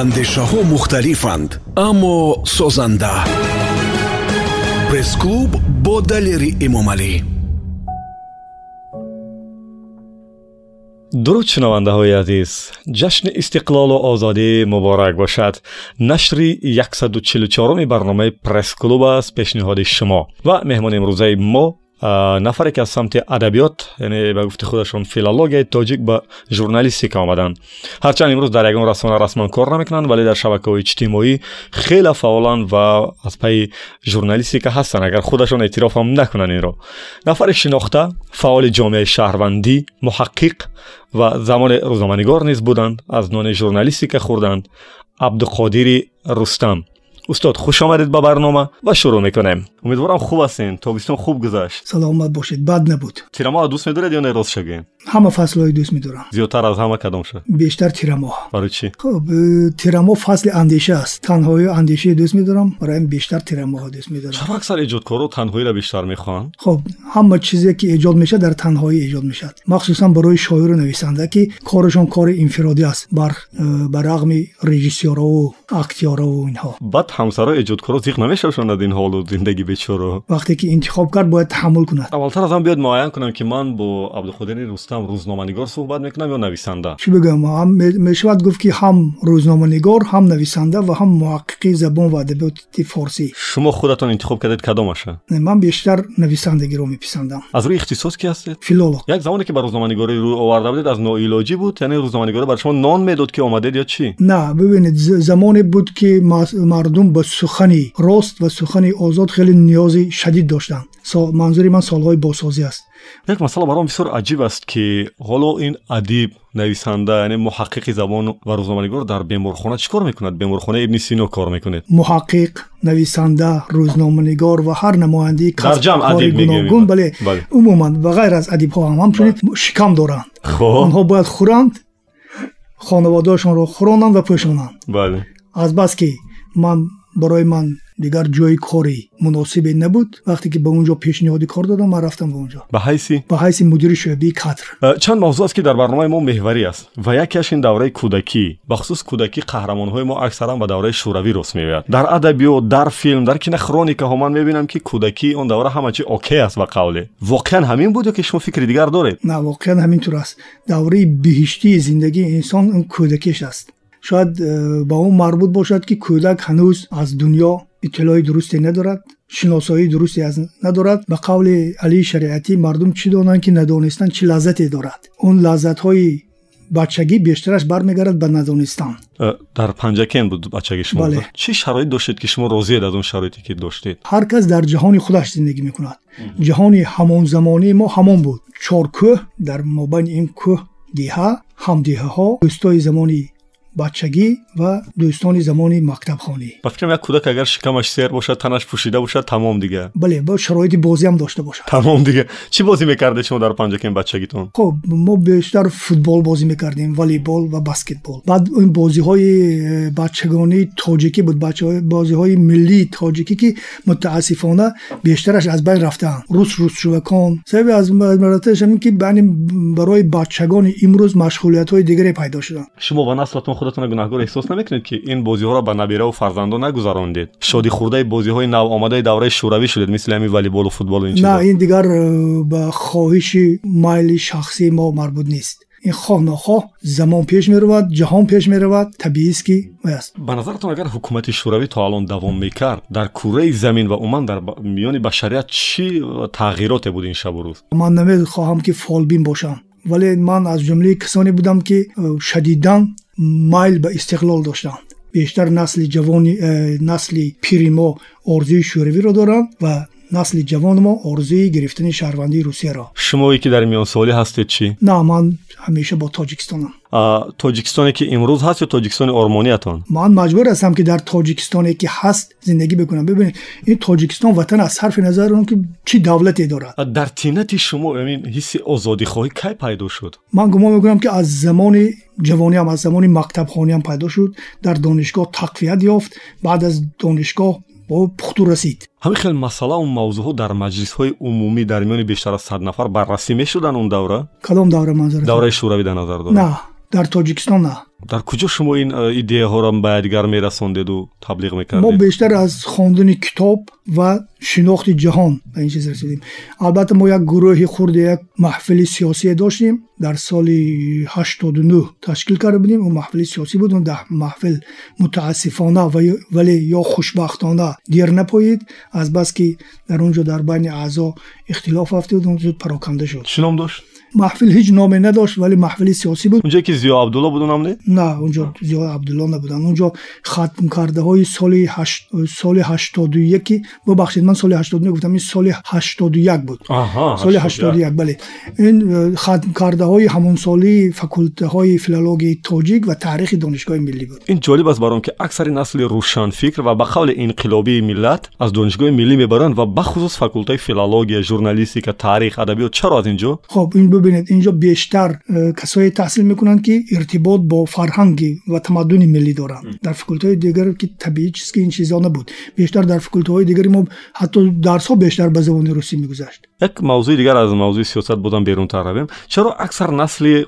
андешаҳо мухталифанд аммо созанда. Пресс-клуб бо далери эмомалӣ. Дуруд шунавандаҳои азиз ҷашни истиқлолу озодӣ муборак бошад. Нашри 144уми барномаи пресс-клуб аст пешниҳоди шумо ва меҳмони имрӯзаи мо нафаре ки аз самти адабиёт яъне ба гуфти худашон филологияи тоҷик ба журналистика омаданд ҳарчанд имрӯз дар ягон расона расман кор намекунанд вале дар шабакаҳои иҷтимоӣ хеле фаъоланд ва аз пайи журналистика ҳастанд агар худашон эътирофам накунанд инро нафари шинохта фаъоли ҷомеаи шаҳрвандӣ муҳаққиқ ва замоне рӯзноманигор низ буданд аз нони журналистика хӯрданд абдуқодири рустам устод хуш омадед ба барнома ва шурӯъ мекунем умедворам хуб ҳастен тобистон хуб гузашт саломат бошед бад набуд тирамоҳ дӯст медоред ё не рост шагем ҳама фаслҳои дӯст медорам зиёдтар аз ҳама кадом шуд бештар тирамоҳ барои чӣ хуб э, тирамоҳ фасли андеша аст танҳоию андешаи дӯст медорам бароям бештар тирамоҳо дӯст медорам чаро аксар эҷодкоро танҳоиро бештар мехоҳанд хуб ҳама чизе ки эҷод мешавад дар танҳоӣ эҷод мешавад махсусан барои шоиру нависанда ки корашон кори инфиродӣ аст бар э, ба рағми режиссёрову актёрову инҳо баъд ҳамсарои эҷодкоро зиқ намешавшонад ин ҳолу зиндагӣ бечоро вақте ки интихоб кард бояд таҳаммул кунад аввалтар аз ҳам биёд муайян кунам ки ман бо абдуқодири рустам рӯзноманигор суҳбат мекунам ё нависанда чӣ бигӯям мешавад гуфт ки ҳам рӯзноманигор ҳам нависанда ва ҳам муҳаққиқи забон ва адабиёти форсӣ шумо худатон интихоб кардед кадомаша ман бештар нависандагиро меписандам аз рӯи ихтисос ки ҳастед филолог як замоне ки ба рӯзноманигорӣ рӯй оварда будед аз ноилоҷӣ буд яъне рӯзноманигорӣ барои шумо нон медод ки омадед ё чӣ на бибинед замоне буд ки мардум ба сухани рост ва сухани озод хеле ниёзи шадид доштанд манзури ман солҳои босозӣ аст. Як масъала баром бисёр аҷиб аст ки ҳоло ин адиб нависанда яъне муҳаққиқи забон ва рӯзноманигор дар беморхона чӣ кор мекунад? Беморхонаи ибни сино кор мекунед. Муҳаққиқ нависанда рӯзноманигор ва ҳар намояндаи касбкори гуногун бале умуман ва ғайр аз адибҳо ҳам. ҳамчунин шикам доранд. Онҳо бояд хӯранд хонаводаашонро хӯронанд ва пӯшонанд. Аз бас ки ман барои ман дигар ҷои кори муносибе набуд вақте ки ба он ҷо пешниҳоди кор додам ман рафтам ба он ҷо ба ҳайси ба ҳайси мудири шӯъбаи кадр э, чанд мавзӯъ аст ки дар барномаи мо меҳварӣ аст ва якеаш ин давраи кӯдакӣ бахусус кӯдакӣ қаҳрамонҳои мо аксаран ба давраи шӯравӣ рост меояд дар адабиёт дар филм дар кинохроникаҳо ман мебинам ки кӯдакӣ он давра ҳама чӣ окей аст ба қавле воқеан ҳамин буд ё ки шумо фикри дигар доред на воқеан ҳамин тур аст давраи биҳиштии зиндагии инсон ин кӯдакиш аст Шояд э, ба он марбут бошад ки кӯдак ҳанӯз аз дунё иттилои дурусте надорад шиносоии дурусте надорад ба қавли алии шариатӣ мардум чӣ донанд ки надонистан чӣ лаззате дорад. Он лаззатҳои бачагӣ бештараш бармегардад ба надонистан. Э, дар панҷакен буд бачаги шумо? Чӣ шароит доштед ки шумо розиед аз он шароите ки доштед? Ҳар кас дар ҷаҳони худаш зиндагӣ мекунад. Ҷаҳони ҳамонзамонии мо ҳамон буд. Чор кӯҳ дар мобайни ин кӯҳ диҳа ҳамдиҳаҳо дӯстои замони бачагӣ ва дӯстони замони мактабхонӣ. Ба фикрам як кӯдак агар шикамаш сер бошад танаш пӯшида бошад тамом дига. Бале бо шароити бозиам дошта бошад. Тамом дига. Чӣ бозӣ мекардед шумо дар панҷакен бачагитон? Хоб мо бештар футбол бозӣ мекардем волейбол ва баскетбол. Баъд ин бозиҳои э, бачагонии тоҷикӣ буд бозиҳои миллии тоҷикӣ ки мутаассифона бештараш аз байн рафтаанд. Рус русчувакон сабаби аз маратабаш ин ки барои бачагони имрӯз машғулиятҳои дигаре пайдо шуданд. Шумо ва наслатон خودتان گناهکار احساس نمی‌کنید که این بازی ها را به نبیره و فرزندان نگذراندید شادی خورده بازی های نو آمده دوره شوروی شدید مثل همین والیبال و فوتبال و این چیزا. نه این دیگر به خواهش مایل شخصی ما مربوط نیست. این خواه نخواه زمان پیش می رود جهان پیش می رود طبیعی است که است. به نظرتون اگر حکومت شوروی تا الان دوام می‌کرد در کره زمین و عمان در میان بشریت چی تغییرات بود این شب و روز؟ من نمی‌خواهم که فالبین باشم ولی من از جمله کسانی بودم که شدیداً майл ба истиқлол доштанд бештар насли ҷавони э, насли пири мо орзуи шӯравиро доранд ва насли ҷавони мо орзуи гирифтани шаҳрвандии русияро шумое ки дар миёнсолӣ ҳастед чӣ на ман ҳамеша бо тоҷикистонам тоҷикистоне ки имрӯз ҳаст ё тоҷикистони ормониятон ман маҷбур ҳастам ки дар тоҷикистоне ки ҳаст зиндагӣ бикунам бибинед ин тоҷикистон ватан аз сарфи назар он ки чӣ давлате дорад дар тинати шумо ин ҳисси озодихоҳӣ кай пайдо шуд ман гумон мекунам ки аз замони ҷавониам аз замони мактабхониам пайдо шуд дар донишгоҳ тақвият ёфт баъд аз донишгоҳ бо пухту расид. Ҳамин хел масъалау мавзӯъҳо дар маҷлисҳои умумӣ дар миёни бештар аз сад нафар баррасӣ мешуданд он давра? Кадом давра манзур давраи шӯравӣ дар назар дорам дар тоҷикистон на дар куҷо шумо ин э, идеяҳоро ба дигар мерасондеду таблиғ мо мекардед бештар аз хондани китоб ва шинохти ҷаҳон ба ин чиз расидем албатта мо як гурӯҳи хурде як маҳфили сиёсие доштем дар соли ҳаштоду нӯ ташкил карда будем ӯ маҳфили сиёсӣ буд даҳ маҳфил мутаассифона ва- вале ё хушбахтона дер напоид азбаски дар он ҷо дар байни аъзо ихтилоф афтид зуд пароканда шуд чӣ ном дошт محفل هیچ نامی نداشت ولی محفل سیاسی بود. اونجا که زیا عبدالله بود نام نه اونجا زیا عبدالله نبودن. اونجا ختم کرده های سال هشت سال 81 ببخشید من سال 80 گفتم این سال 81 بود. آها سال 81 بله. این ختم کرده های همون سالی فکولته های فیلولوژی تاجیک و تاریخ دانشگاه ملی بود. این جالب است برام که اکثر نسل روشن فکر و به قول انقلابی ملت از دانشگاه ملی می‌برند و به خصوص فکولته فیلولوژی ژورنالیستیک تاریخ ادبیات چرا از اینجا؟ خب این бубинед инҷо бештар э, касое таҳсил мекунанд ки иртибот бо фарҳанги ва тамаддуни миллӣ доранд. Дар факултаҳои дигар ки табиӣ чист ки ин чизҳо набуд. Бештар дар факултаҳои дигари мо ҳатто дарсҳо бештар ба забони русӣ мегузашт. Як мавзӯи дигар аз мавзӯи сиёсат бозам берунтар равем. Чаро аксар насли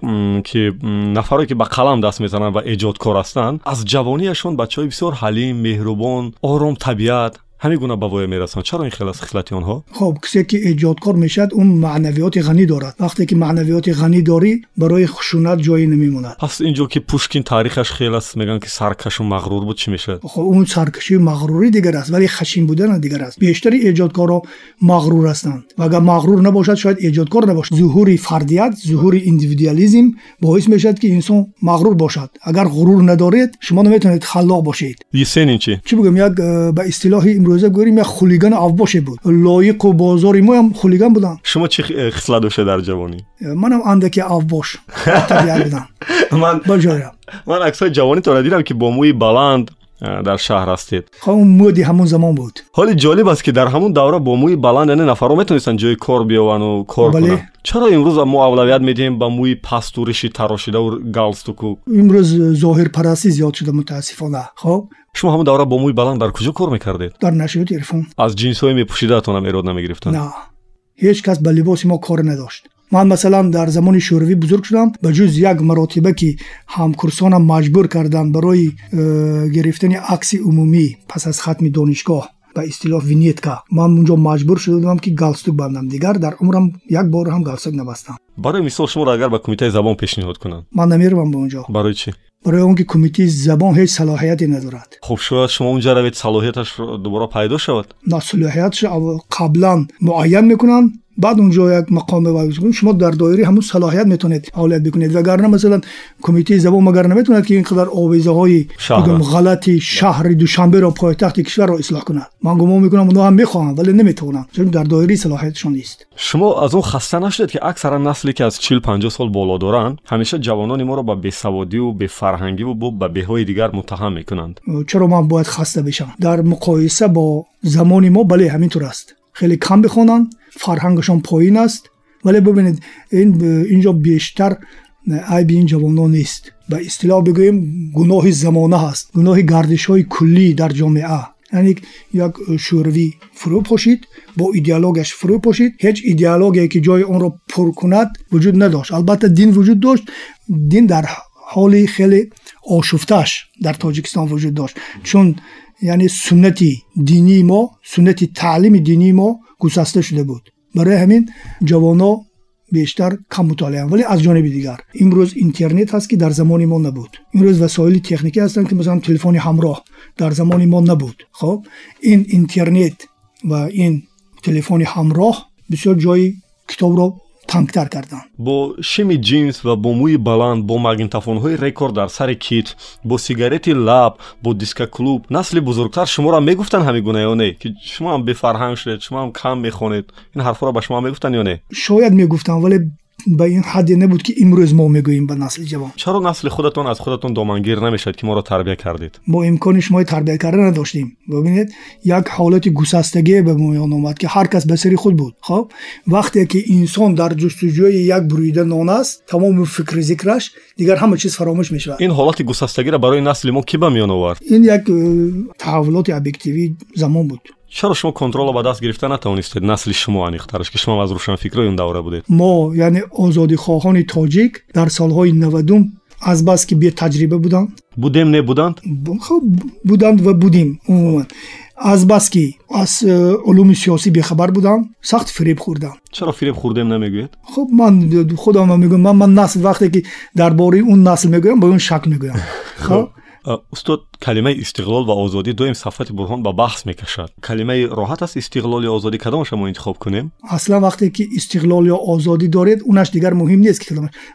ки м, нафаре ки ба қалам даст мезананд ва эҷодкор ҳастанд аз ҷавонияшон бачаҳои бисёр ҳалим меҳрубон ором табиат همین گونه به وای می‌رسند چرا این خیلی از خصلت آنها؟ خب کسی که ایجادکار می‌شد اون معنویات غنی دارد. وقتی که معنویات غنی داری برای خشونت جایی نمیموند. پس اینجا که پوشکین تاریخش خیلی است میگن که سرکش و مغرور بود چی میشه؟ خب اون سرکشی و مغروری دیگر است ولی خشین بودن دیگر است. بیشتر ایجادکارا مغرور هستند. و اگر مغرور نباشد شاید ایجادکار نباشد. ظهور فردیت ظهور اندیویدوالیسم باعث می‌شد که انسان مغرور باشد. اگر غرور ندارید شما نمی‌تونید خلاق باشید. یسین چی؟ چی بگم؟ یک به اصطلاح имрӯза гӯрем як хулигани авбоше буд лоиқу бозори моям хулиган будам шумо чӣ э, хислат дошта дар ҷавонӣ Э, манам андаке авбош табиат будам ман ба ҷоям ман аксҳои ҷавонитонро дидам ки бо мӯи баланд در شهر هستید. خب اون مودی همون زمان بود. حالی جالب است که در همون دوره با موی بلند یعنی نفرها می‌تونستن جای کار بیاون و کار بله. کنن. چرا امروز ما اولویت میدیم به موی پست و ریشی تراشیده و گالستوکو امروز ظاهر پرستی زیاد شده متاسفانه. خب؟ شما همون دوره با موی بلند در کجا کار می‌کردید؟ در نشریه تلفن. از جنس های میپوشیدتون هم ایراد نمی‌گرفتن نه. هیچ کس به لباس ما کار نداشت. Ман масалан дар замони шӯравӣ бузург шудам ба ҷуз як маротиба ки ҳамкурсонам маҷбур карданд барои э, гирифтани акси умумӣ пас аз хатми донишгоҳ ба истилоҳ винетка. Ман унҷо маҷбур шуда будам ки галстук бандам. Дигар дар умрам як бор ҳам галстук набастам. Барои мисол шуморо агар ба кумитаи забон пешниҳод кунанд? Ман намеравам ба унҷо барои чӣ? Барои он ки кумитаи забон ҳеҷ салоҳияте надорад. Хуб шояд шумо унҷа равед салоҳияташро дубора пайдо шавад? На салоҳияташро аввал қаблан муайян мекунанд بعد اونجا یک مقام واجب شما در دایره همون صلاحیت می‌تونید فعالیت بکنید. وگرنه مثلا کمیته زبان مگر نمی‌توند که اینقدر اویزه های بگم غلطی شهر دوشنبه رو پایتخت کشور رو اصلاح کنه من گمان می‌کنم اونها هم می‌خوان ولی نمی‌تونن چون در دایره صلاحیتشون نیست. شما از اون خسته نشدید که اکثرا نسلی که از 40 50 سال بالا دارن همیشه جوانان ما رو به بیسوادی و به فرهنگی و به بهای دیگر متهم می‌کنند. چرا من باید خسته بشم؟ در مقایسه با زمان ما بله همینطور است. خیلی کم بخونن فرهنگشون پایین است. ولی ببینید این اینجا بیشتر عیب این جوانان نیست. با اصطلاح بگوییم گناه زمانه هست. گناه گردش های کلی در جامعه. یعنی یک شوروی فرو پوشید با ایدئولوژی فرو پوشید هیچ ایدئولوژی که جای اون رو پر کند وجود نداشت. البته دین وجود داشت. دین در حالی خیلی آشفتش در تاجیکستان وجود داشت. چون یعنی سنتی دینی ما سنتی تعلیم دینی ما گسسته شده بود. برای همین جوانا بیشتر کم مطالعه ولی از جانب دیگر امروز اینترنت هست که در زمان ما نبود. امروز وسایل تکنیکی هستند که مثلا تلفن همراه در زمان ما نبود. خب این اینترنت و این تلفن همراه بسیار جای کتاب را тангтар карданд. Бо шими ҷинс ва бо мӯи баланд бо магнитофонҳои рекорд дар сари кит бо сигарети лаб бо дискаклуб насли бузургтар шуморо мегуфтанд ҳамин гуна ё не? Ки шумо ҳам бефарҳанг шудед шумо ҳам кам мехонед. Ин ҳарфҳоро ба шумо мегуфтанд ё не? Шояд мегуфтам вале به این حدی نبود که امروز ما می‌گوییم به نسل جوان. چرا نسل خودتون از خودتون دامنگیر نمی‌شد که ما را تربیت کردید؟ ما امکان شما تربیت کردن نداشتیم. ببینید یک حالت گسستگی به میان آمد که هر کس به سری خود بود. خب وقتی که انسان در جستجوی یک بریده نان است تمام فکر ذکرش دیگر همه چیز فراموش می شود این حالت گسستگی را برای نسل ما کی به میان آورد؟ این یک تحولات ابجکتیوی زمان بود. Чаро шумо контролро ба даст гирифта натавонистед насли шумо аниқтараш ки шумо аз рӯшанфикрои он давра будед? Мо яъне озодихоҳони тоҷик дар солҳои навадум аз бас ки бетаҷриба буданд? Будем небуданд хоб буданд ва будем умуман. Аз бас ки аз э, улуми сиёсӣ бехабар будам сахт фиреб хӯрдам. Чаро фиреб хӯрдем намегӯяд хуб ман худам мегӯям ман насл вақте ки дар бораи он насл мегӯям ба он шак мегӯям. Устод калимаи истиқлол ва озодӣ доим сафҳати бурҳон ба баҳс мекашад калимаи роҳат аст истиқлол ё озодӣ кадомаша мо интихоб кунем аслан вақте ки истиқлол ё озодӣ доред унаш дигар муҳим нест ки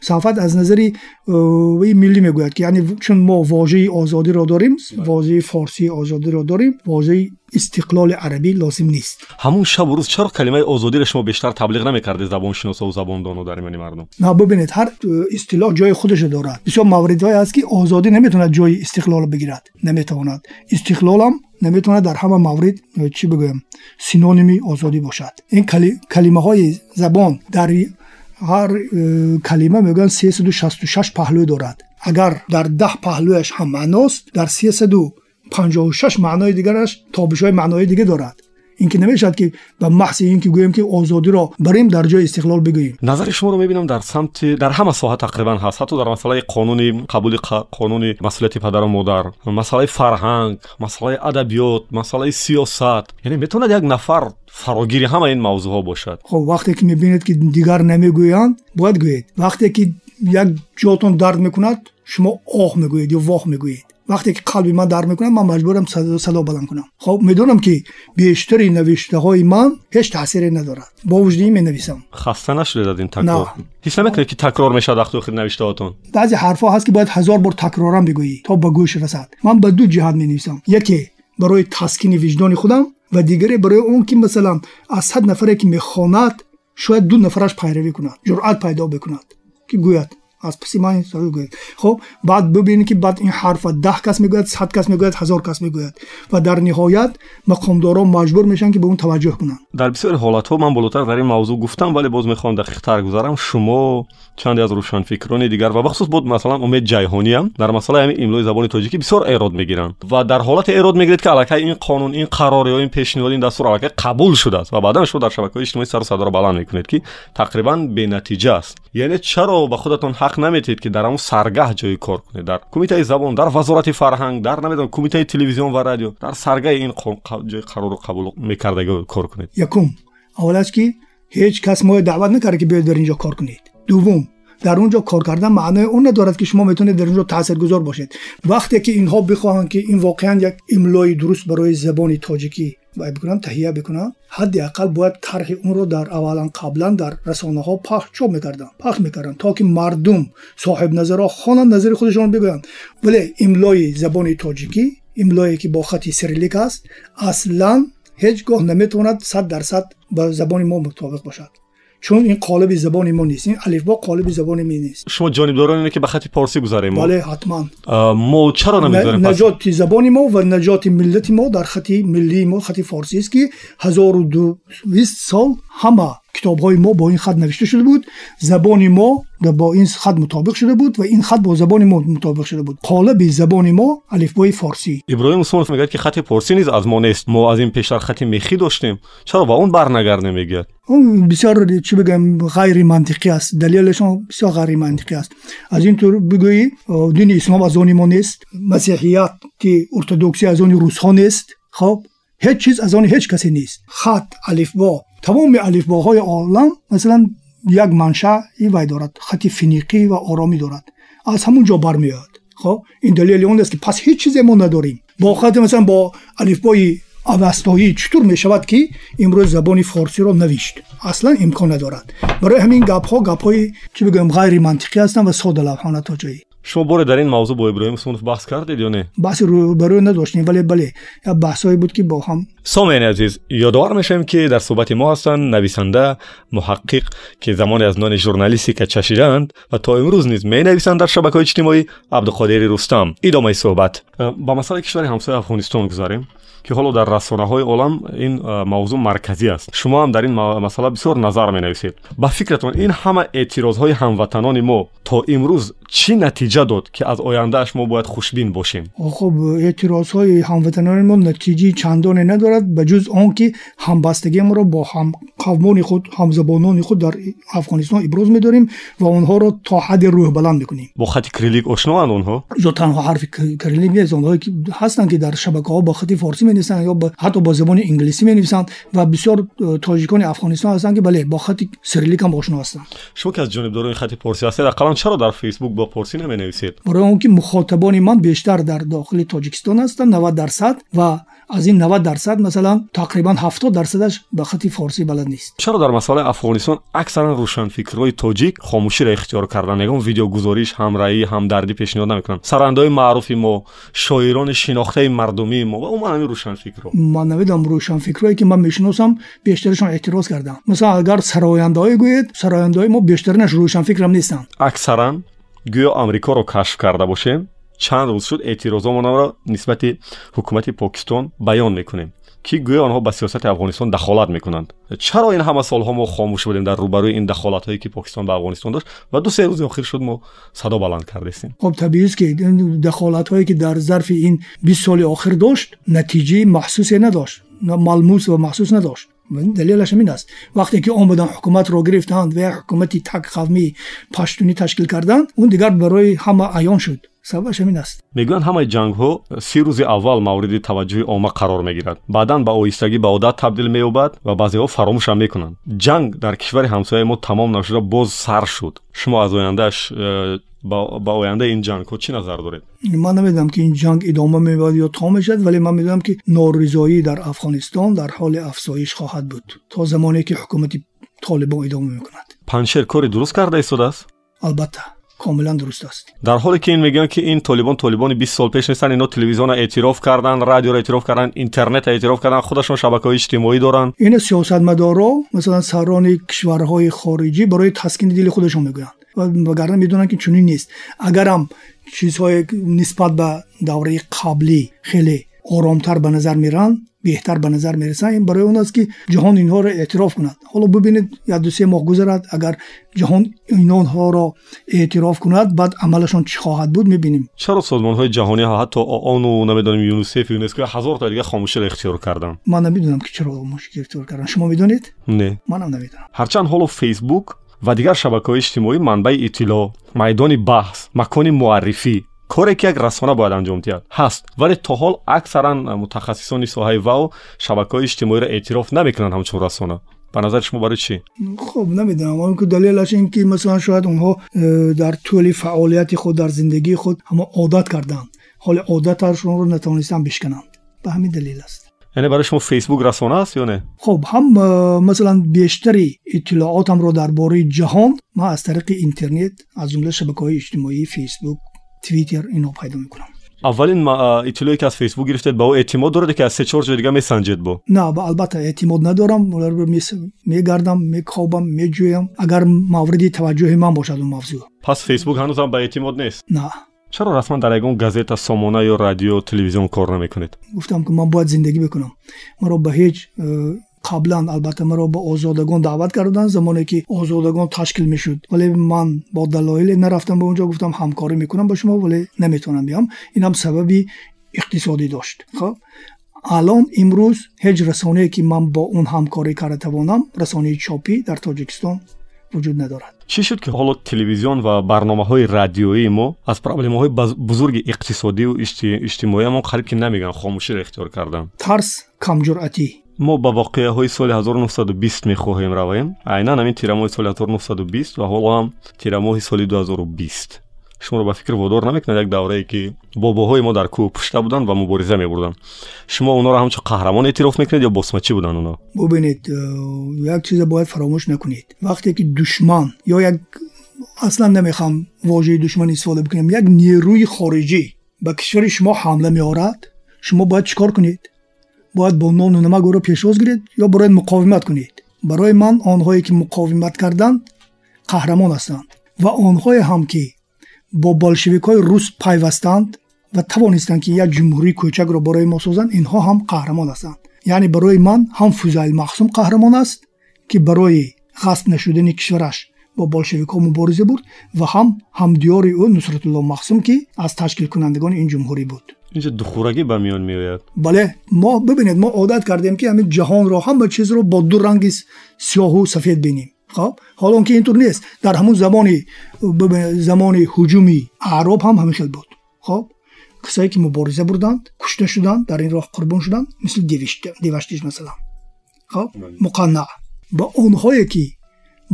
сафҳат аз назари э, миллӣ мегӯяд ки яъне чун мо вожаи озодиро дорем вожаи форсии озодиро дорем вожаи истиқлоли арабӣ лозим нест ҳамун шабу рӯз чаро калимаи озодиро шумо бештар таблиғ намекардед забоншиносову забондону дар миёни мардум на бубинед ҳар э, истилоҳ ҷои худашо дорад бисёр мавридҳое ҳаст ки озодӣ наметавонад ҷои истиқлолро бигирад наметавонад истиқлолам наметавонад дар ҳама маврид э, чӣ бигӯям синоними озодӣ бошад ин калимаҳои забон дар ҳар э, калима мегӯянд сесаду шасту шаш паҳлӯ дорад агар дар даҳ паҳлӯяш ҳам маъност дар сесаду панҷоҳу шаш маънои дигараш тобишҳои маънои дига дорад ин ки намешавад ки ба маҳси ин ки гӯем ки озодиро барем дар ҷои истиқлол бигӯем назари шуморо мебинам дар самти дар ҳама соҳа тақрибан ҳаст ҳатто дар масъалаи қонуни қабули қонуни масъулияти падару модар масъалаи фарҳанг масъалаи адабиёт масъалаи сиёсат яъне метавонад як нафар фарогири ҳама ин мавзӯъҳо бошад хоб вақте ки мебинед ки дигар намегӯянд бояд гӯед вақте ки як ҷотон дард мекунад шумо оҳ мегӯед ё воҳ мегӯед вақте ки қалби ман дард мекунад ман маҷбурам садо баланд кунам хоб медонам ки бештари навиштаҳои ман ҳеҷ таъсире надорад бо вуҷуди ин менависам хаста нашудед аз ин такрор ҳис намекунед ки такрор мешавад вақти охир навиштаҳотон баъзе ҳарфҳо ҳаст ки бояд ҳазор бор такрорам бигӯӣ то ба гӯш расад ман ба ду ҷиҳат менависам яке барои таскини виҷдони худам ва дигаре барои он ки масалан аз сад нафаре ки мехонад шояд ду нафараш пайравӣ кунад ҷуръат пайдо бикунад ки гӯяд аз паси ман гӯяд. Хоб баъд бибинед ки баъд ин ҳарфа даҳ кас мегӯяд сад кас мегӯяд ҳазор кас мегӯяд. Ва дар ниҳоят мақомдорон маҷбур мешаванд ки ба он таваҷҷӯҳ кунанд. Дар бисёри ҳолатҳо ман болотар дар ин мавзӯъ гуфтам вале боз мехоҳам дақиқтар гузарам. Шумо чанде аз рӯшанфикрони дигар ва бахусус буд масалан умед ҷайҳониам дар масъалаи ҳамин имлои забони тоҷикӣ бисёр эрод мегиранд ва дар ҳолате эрод мегиред ки аллакай ин қонун ин қарор ё ин пешниҳод ин дастур аллакай қабул шудааст ва баъдан шумо дар шабакаҳои иҷтимоӣ сару садаро баланд мекунед ки тақрибан бенатиҷа аст. Яъне чаро ба худатон ҳақ наметиҳед ки дар ҳамун саргаҳ ҷои кор кунед? Дар кумитаи забон дар вазорати фарҳанг дар намедонам кумитаи телевизион ва радио дар саргаҳи ин ҷои қарору қабул мекардагӣ кор кунед? Якум. Аввалаш ки ҳеҷ кас моро даъват накарда ки биёед дар ин ҷо кор кунед دوم در اونجا کار کردن معنای اون ندارد که شما می‌تونید در اونجا تاثیر گذار باشید. وقتی که اینها بخواهند که این واقعا یک املای درست برای زبان تاجیکی باید بکنن تهیه بکنن حداقل باید طرح اون رو در اولا قبلا در رسانه ها پخش چوب می‌کردن پخش می‌کردن تا که مردم صاحب نظرها خوانند نظر خودشان بگویند. ولی املای زبان تاجیکی املایی که با خطی سریلیک است اصلا هیچگاه نمی‌توند 100 درصد به زبان ما مطابق باشد. چون این قالب زبان ما نیست این الفبا قالب زبان ما نیست. شما جانبداران اینه که به خط پارسی گذاریم بله حتما. ما چرا نمی‌ذاریم نجات زبان ما و نجات ملت ما در خط ملی ما خط فارسی است که 1200 سال ҳама китобҳои мо бо ин хат навишта шуда буд забони мо бо ин хат мутобиқ шуда буд ва ин хат бо забони мо мутобиқ шуда буд қолаби забони мо алифбои форсӣ иброҳим усмонов мегӯяд ки хати порсӣ низ аз мо нест мо аз ин пештар хати мехӣ доштем чаро ба он барнагардем мегӯяд бисёр чӣ бигӯям ғайри мантиқӣ аст далелашон бисёр ғайри мантиқӣ аст аз ин тур бигӯӣ дини ислом аз они мо нест масеҳият ки ортодоксия аз они русҳо нест хоб ҳеҷ чиз аз они ҳеҷ касе нест. Хат алифбо. Тамоми алифбоҳои олам масалан як маншаи вай дорад хати финиқӣ ва оромӣ дорад. Аз ҳамун ҷо бармеояд. Хоб ин далели он аст ки пас ҳеҷ чизе мо надорем. Бо хати масалан бо алифбои авастоӣ чутур мешавад ки имрӯз забони форсиро навишт. Аслан имкон надорад. Барои ҳамин гапҳо гапҳои чӣ бигӯям ғайри мантиқӣ ҳастанд ва сода лавҳона то ҷои шумо боре дар ин мавзӯъ бо иброҳим усмонов баҳс кардед ё не? Баҳси рӯбарӯ надоштем вале бале як баҳсҳое буд ки бо ҳам. Сомеъини азиз ёдовар мешавем ки дар суҳбати мо ҳастанд нависанда муҳаққиқ ки замоне аз нони журналистика чашиданд ва то имрӯз низ менависанд дар шабакаҳои иҷтимоӣ абдуқодири рустам. Идомаи суҳбат. Ба масъалаи кишвари ҳамсояи афғонистон гузарем ки ҳоло дар расонаҳои олам ин мавзӯъ марказӣ аст. Шумо ҳам дар ин масъала бисёр назар менависед. Ба фикратон ин ҳама эътирозҳои ҳамватанони мо то имрӯз чӣ натиҷа дод ки аз ояндааш мо бояд хушбин бошем? Хуб эътирозҳои ҳамватанони мо натиҷаи чандоне надорад ба ҷуз он ки ҳамбастагиамро бо ҳамқавмони худ ҳамзабонони худ дар афғонистон иброз медорем ва онҳоро то ҳадде рӯҳбаланд мекунем бо хати крилик ошноанд онҳо? Ё танҳо ҳарфи крилик нест онҳое ки ҳастанд ки дар шабакаҳо ба хати форсӣ می‌نویسند یا با حتی با زبان انگلیسی می‌نویسند و بسیار تاجیکان افغانستان هستند که بله با خط سریلیک هم آشنا هستند شما که از جانب دارای خط پارسی هستید اقلا چرا در فیسبوک با پارسی نمی‌نویسید؟ برای اون که مخاطبان من بیشتر در داخل تاجیکستان هستند 90 درصد و از این 90 درصد مثلا تقریبا 70 درصدش با خط فارسی بلد نیست. چرا در مسائل افغانستان اکثرا روشنفکرهای تاجیک خاموشی را اختیار کردن؟ یگان ویدیو گزارش همراهی همدردی پیشنهاد نمی‌کنن سرندهای معروف ما شاعران شناخته مردمی ما و اون рӯшанфикрҳо ман намедонам рӯшанфикрҳое ки ман мешиносам бештарашон эътироз карданд масалан агар сарояндаҳое гӯед сарояндаҳои мо бештаринаш рӯшанфикрам нестанд. Аксаран гӯё амрикоро кашф карда бошем чанд рӯз шуд эътирозомонро нисбати ҳукумати покистон баён мекунем ки гӯё онҳо ба сиёсати афғонистон дахолат мекунанд чаро ин ҳама солҳо мо хомӯш будем дар рӯбарӯи ин дахолатҳое ки покистон ба афғонистон дошт ва ду се рӯзи охир шуд мо садо баланд кардестем хоб табиист ки дахолатҳое ки дар зарфи ин бист соли охир дошт натиҷаи маҳсусе надошт малмус ва маҳсус надошт далелаш ҳамин аст вақте ки омадан ҳукуматро гирифтанд ва як ҳукумати такқавмии паштунӣ ташкил карданд он дигар барои ҳама аён шуд сабабаш ҳамин аст. Мегӯянд ҳамаи ҷангҳо си рӯзи аввал мавриди таваҷҷӯҳи омма қарор мегирад баъдан ба оҳистагӣ ба одат табдил меёбад ва баъзеҳо фаромӯшам мекунанд. Ҷанг дар кишвари ҳамсояи мо тамом нашуда боз сар шуд. Шумо аз ояндааш э, ба ояндаи ин ҷангҳо чӣ назар доред? Ман намедонам ки ин ҷанг идома меёбад ё тамом мешавад вале ман медонам ки норизоӣ дар афғонистон дар ҳоли афзоиш хоҳад буд. То замоне ки ҳукумати толибон идома мекунад. Паншер кори дуруст карда истодааст албатта комилан дуруст аст дар ҳоле ки ин мегӯянд ки ин толибон толибони бист сол пеш нестанд ино телевизионро эътироф карданд радиоро эътироф карданд интернетро эътироф карданд худашон шабакаҳои иҷтимоӣ доранд ина сиёсатмадорро масалан саррони кишварҳои хориҷӣ барои таскини дили худашон мегӯянд вагарна медонанд ки чунин нест агарам чизҳое нисбат ба давраи қаблӣ хеле оромтар ба назар меранд беҳтар ба назар мерасанд ин барои он аст ки ҷаҳон инҳоро эътироф кунад ҳоло бубинед як ду се моҳ гузарад агар ҷаҳон инонҳоро эътироф кунад баъд амалашон чӣ хоҳад буд мебинем чаро созмонҳои ҷаҳонӣ ҳатто оону намедонем юнисеф юнеско ҳазорта дигар хомӯширо ихтиёр карданд ман намедонам ки чаро хомӯширо ихтиёр карданд шумо медонед не манам намедонам ҳарчанд ҳоло фейсбук ва дигар шабакаҳои иҷтимоӣ манбаи иттилоъ майдони баҳс макони муаррифӣ کاری که یک رسانه باید انجام دهد. هست. ولی تا حال اکثرا متخصصان صحه و شبکه اجتماعی را اعتراف نمی‌کنند همچون رسانه. به نظر شما برای چی؟ خب نمی‌دونم. اون که دلیلش این که مثلا شاید اونها در طول فعالیت خود در زندگی خود هم عادت کردند. حال عادت هرشون رو نتونستن بشکنند. به همین دلیل است. یعنی برای شما فیسبوک رسانه است یا نه؟ خب هم مثلا بیشتری اطلاعاتم رو درباره جهان ما از طریق اینترنت از جمله شبکه‌های اجتماعی فیسبوک твиттер ино пайдо мекунам. Аввалин иттилоe ки аз фейсбук гирифтед ба ӯ эътимод доред ки аз се чор ҷои дига месанҷед бо? На албатта эътимод надорам. Мегардам мехобам меҷӯям. Агар мавриди таваҷҷӯҳи ман бошад он мавзӯъ. Пас фейсбук ҳанӯзам ба эътимод нест? На. Чаро расман дар ягон газета сомона ё радио телевизион кор намекунед? Гуфтам ки ман бояд зиндагӣ бикунам маро ба ҳеҷ قبلا البته مرا به آزادگان دعوت کردن زمانی که آزادگان تشکیل میشد ولی من با دلایل نرفتم به اونجا گفتم همکاری میکنم با شما ولی نمیتونم بیام این هم سببی اقتصادی داشت خب الان امروز هیچ رسانه که من با اون همکاری کرده توانم رسانه چاپی در تاجیکستان وجود ندارد чӣ шуд ки ҳоло телевизион ва барномаҳои радиоии мо аз проблемаҳои бузурги иқтисодиву иҷтимоиамон қариб ки намегӯянд хомӯширо ихтиёр карданд? Тарс камҷуръатӣ мо ба воқеаҳои соли 1920 мехоҳем равем. Айнан ҳамин тирамоҳи соли 1920 ва ҳоло ҳам тирамоҳи соли 2020 шуморо ба фикр водор намекунад як даврае ки бобоҳои мо дар кӯҳ пушта буданд ва мубориза мебурданд. Шумо онҳоро ҳамчун қаҳрамон эътироф мекунед ё босмачӣ буданд онҳо бубинед э, як чиза бояд фаромӯш накунед. Вақте ки душман ё як аслан намехоҳам вожаи душман истифода бикунем як нерӯи хориҷӣ ба кишвари шумо ҳамла меорад шумо бояд чӣ кор кунед бояд бо нону намак ӯро пешвоз гиред ё барояд муқовимат кунед барои ман онҳое ки муқовимат карданд қаҳрамон ҳастанд. Ва онҳое ҳам ки бо болшевикҳои рус пайвастанд ва тавонистанд ки як ҷумҳурии кӯчакро барои мо созанд инҳо ҳам қаҳрамон ҳастанд. Яъне барои ман ҳам фузаил маҳсум қаҳрамон аст ки барои ғасб нашудани кишвараш бо болшевикҳо мубориза бурд ва ҳам ҳамдиёри ӯ нусратулло махсум ки аз ташкилкунандагони ин ҷумҳурӣ буд инҷо духурагӣ ба миён меояд. Бале мо бибинед мо одат кардем ки ҳамин ҷаҳонро ҳама чизро бо ду ранги сиёҳу сафед бинем. Хоб? Ҳоло ки ин тур нест. Дар ҳамун замони замони ҳуҷуми аъроб ҳам ҳамин хел буд. Хоб? Касое ки мубориза бурданд кушта шуданд дар ин роҳ қурбон шуданд мисли деваштиш масалан. Хоб? Муқанна. Ба онҳое ки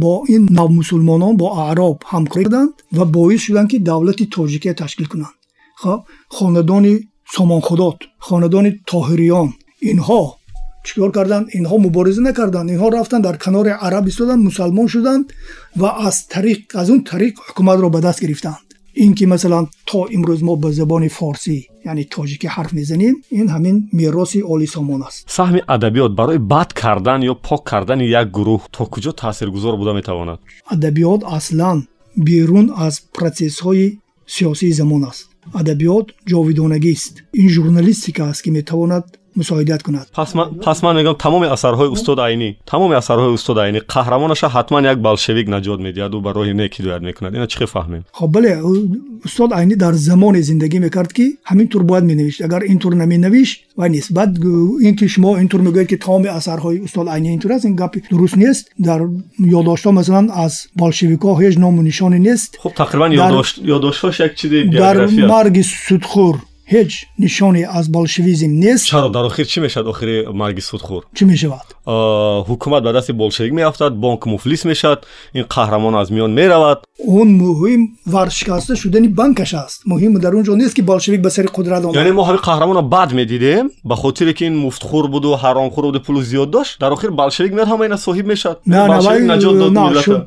бо ин навмусулмонон бо аъроб ҳамкорӣ карданд ва боис шуданд ки давлати тоҷикия ташкил кунанд хоб хонадони сомонхудот хонадони тоҳириён инҳо чӣ кор карданд инҳо мубориза накарданд инҳо рафтанд дар канори араб истоданд мусалмон шуданд ва аз тариқ аз он тариқ ҳукуматро ба даст гирифтанд ин ки масалан то имрӯз мо ба забони форсӣ яъне тоҷикӣ ҳарф мезанем ин ҳамин мероси олисомон аст саҳми адабиёт барои бад кардан ё пок кардани як гурӯҳ то куҷо таъсиргузор буда метавонад адабиёт аслан берун аз процессҳои сиёсии замон аст Адабиёт ҷовидонагист. Ин журналистика аст ки метавонад мусоидат кунад. Пас ман мегӯям тамоми асарҳои устоди айнӣ тамоми асарҳои устоди айнӣ қаҳрамонаша ҳатман як болшевик наҷот медиҳаду ба роҳи нек ҳидоят мекунад. Ина чӣ фаҳмем? Хоб бале устод айнӣ дар замоне зиндагӣ мекард ки ҳамин тур бояд менавишт. Агар ин тур наменавишт вай нест. Баъд ин ки шумо ин тур мегӯед ки тамоми асарҳои устод айнӣ ин тур аст ин гапи дуруст нест. Дар ёдоштҳо масалан аз болшевикҳо ҳеҷ ному нишоне нест. Хуб тақрибан ёдоштҳош як чизи дар марги судхӯр ҳеҷ нишоне аз болшевизм нест чаро дар охир чӣ мешавад охири марги судхӯр чӣ мешавад ҳукумат ба дасти болшевик меафтад бонк муфлис мешавад ин қаҳрамон аз миён меравад он муҳим варшикаста шудани банкаш аст муҳим дар он ҷо нест ки болшевик ба сари қудрат омад яъне мо ҳамин қаҳрамона бад медидем ба хотире ки ин муфтхӯр буду ҳаромхӯр буду пулу зиёд дошт дар охир болшевик меяд ҳама ина соҳиб мешавад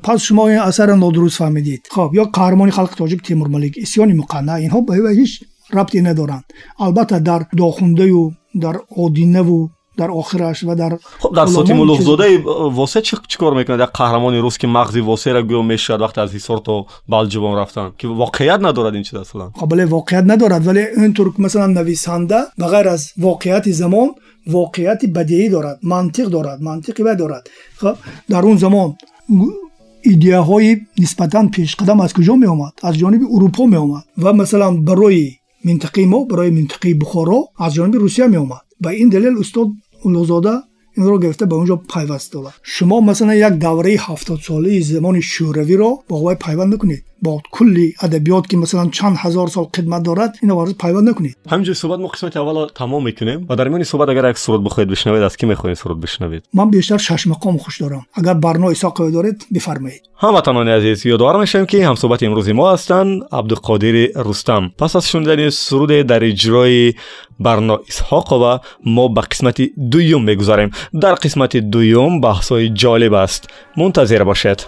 пас шумо ин асара нодуруст фаҳмидед хоб ё қаҳрамони халқи тоҷик темурмалик исёни муқанна инҳо ба ҳеҷ рабте надоранд албатта дар дохундаю дар одинаву дар охираш ва дар дар соти мулуғзодаи восе чӣ кор мекунад як қаҳрамони рус ки мағзи восера гӯё мешавад вақте аз ҳисор то балҷувон рафтанд ки воқеият надорад ин чиз аслан бале воқеият надорад вале интур масалан нависанда ба ғайр аз воқеияти замон воқеияти бадеӣ дорад мантиқ дорад мантиқи вай дорад дар он замон идеяҳои нисбатан пешқадам аз куҷо меомад аз ҷониби урупо меомад ва масалан барои минтақаи мо барои минтақаи бухоро аз ҷониби русия меомад ба ин далел устод улуғзода инро гирифта ба онҷо пайваст додад шумо масалан як давраи ҳафтодсолаи замони шӯравиро бо вай пайванд накунед бо кулли адабиёт ки масалан чанд ҳазор сол хидмат дорад ино варз пайванд накунед ҳаминҷои суҳбат мо қисмати аввало тамом мекунем ва дар миёни суҳбат агар як суруд бихоҳед бишнавед аз кӣ мехоҳед суруд бишнавед ман бештар шашмақом хуш дорам агар барно исоқове доред бифармоед ҳамватанони азиз ёдовар мешавем ки ҳамсуҳбати имрӯзи мо ҳастанд абдуқодири рустам пас аз шунидани суруде дар иҷрои барно исҳоқова мо ба қисмати дуюм мегузарем дар қисмати дуюм баҳсҳои ҷолиб аст мунтазир бошед